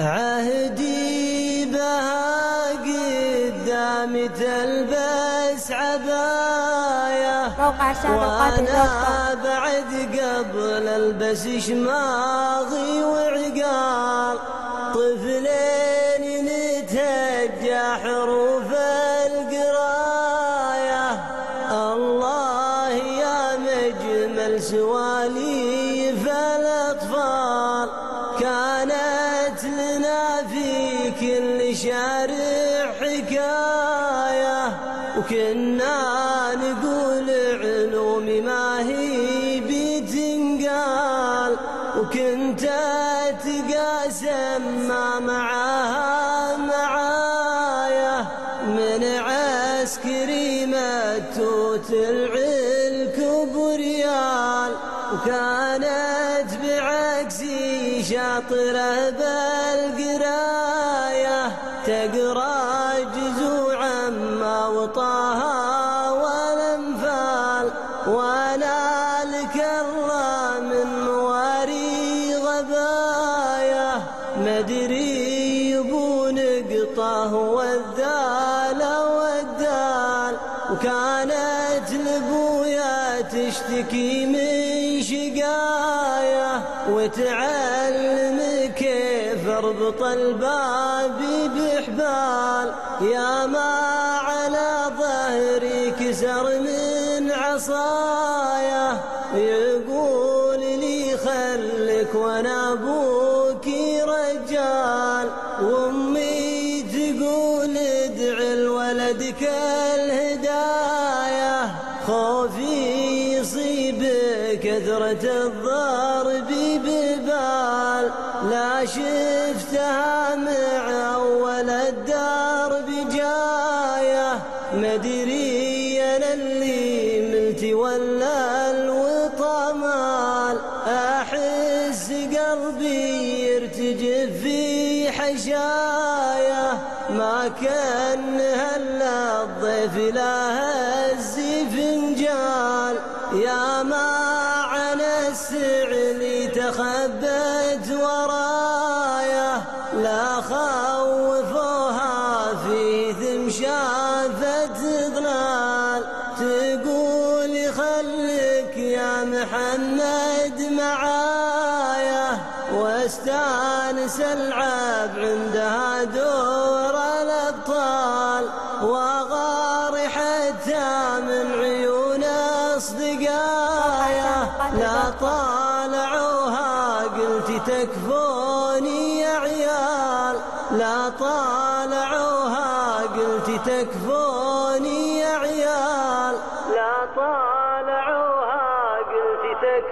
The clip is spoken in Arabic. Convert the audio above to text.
عهدي بها قدام تلبس عباية. وأنا بعد قبل البس شماغي وعقال. طفلين نتهجى حروف القراية. الله يا مجمل سواليف كل شارع حكاية وكنا نقول علومي ما هي بتنقال وكنت تقاسم ما معاها معايا. من عسكري متوت العلك بريال وكانت بعكسي شاطرة بالقراية تقرأ جزوع عما وطاها والانفال وأنا الكرة من مواري غبايا. مدري يبون قطاه والذال والدال. وكانت لبويا تشتكي من شقايا. وتعلم كيف أربط الباب بحبال يا ما على ظهري كسر من عصايا. يقول لي خلك وأنا أبوك رجال. وأمي تقول ادعي لولدك الهدايه خوفي يصيب كثرة الضرب ببال. لا شفتها مع أول ولا الوطمال. أحس قلبي يرتجف في حشايا ما كان هلا الضيف لا هز فنجال. يا ما عن السعلي تخبت ورايا. لا خوفوها في ثم خليك يا محمد معايا واستانس العب عندها دور الأبطال وغار حتى من عيون أصدقايا. لا طالعوها قلت تكفوني يا عيال. لا طالعوها قلت تكفوني يا عيال. لا طالعوها até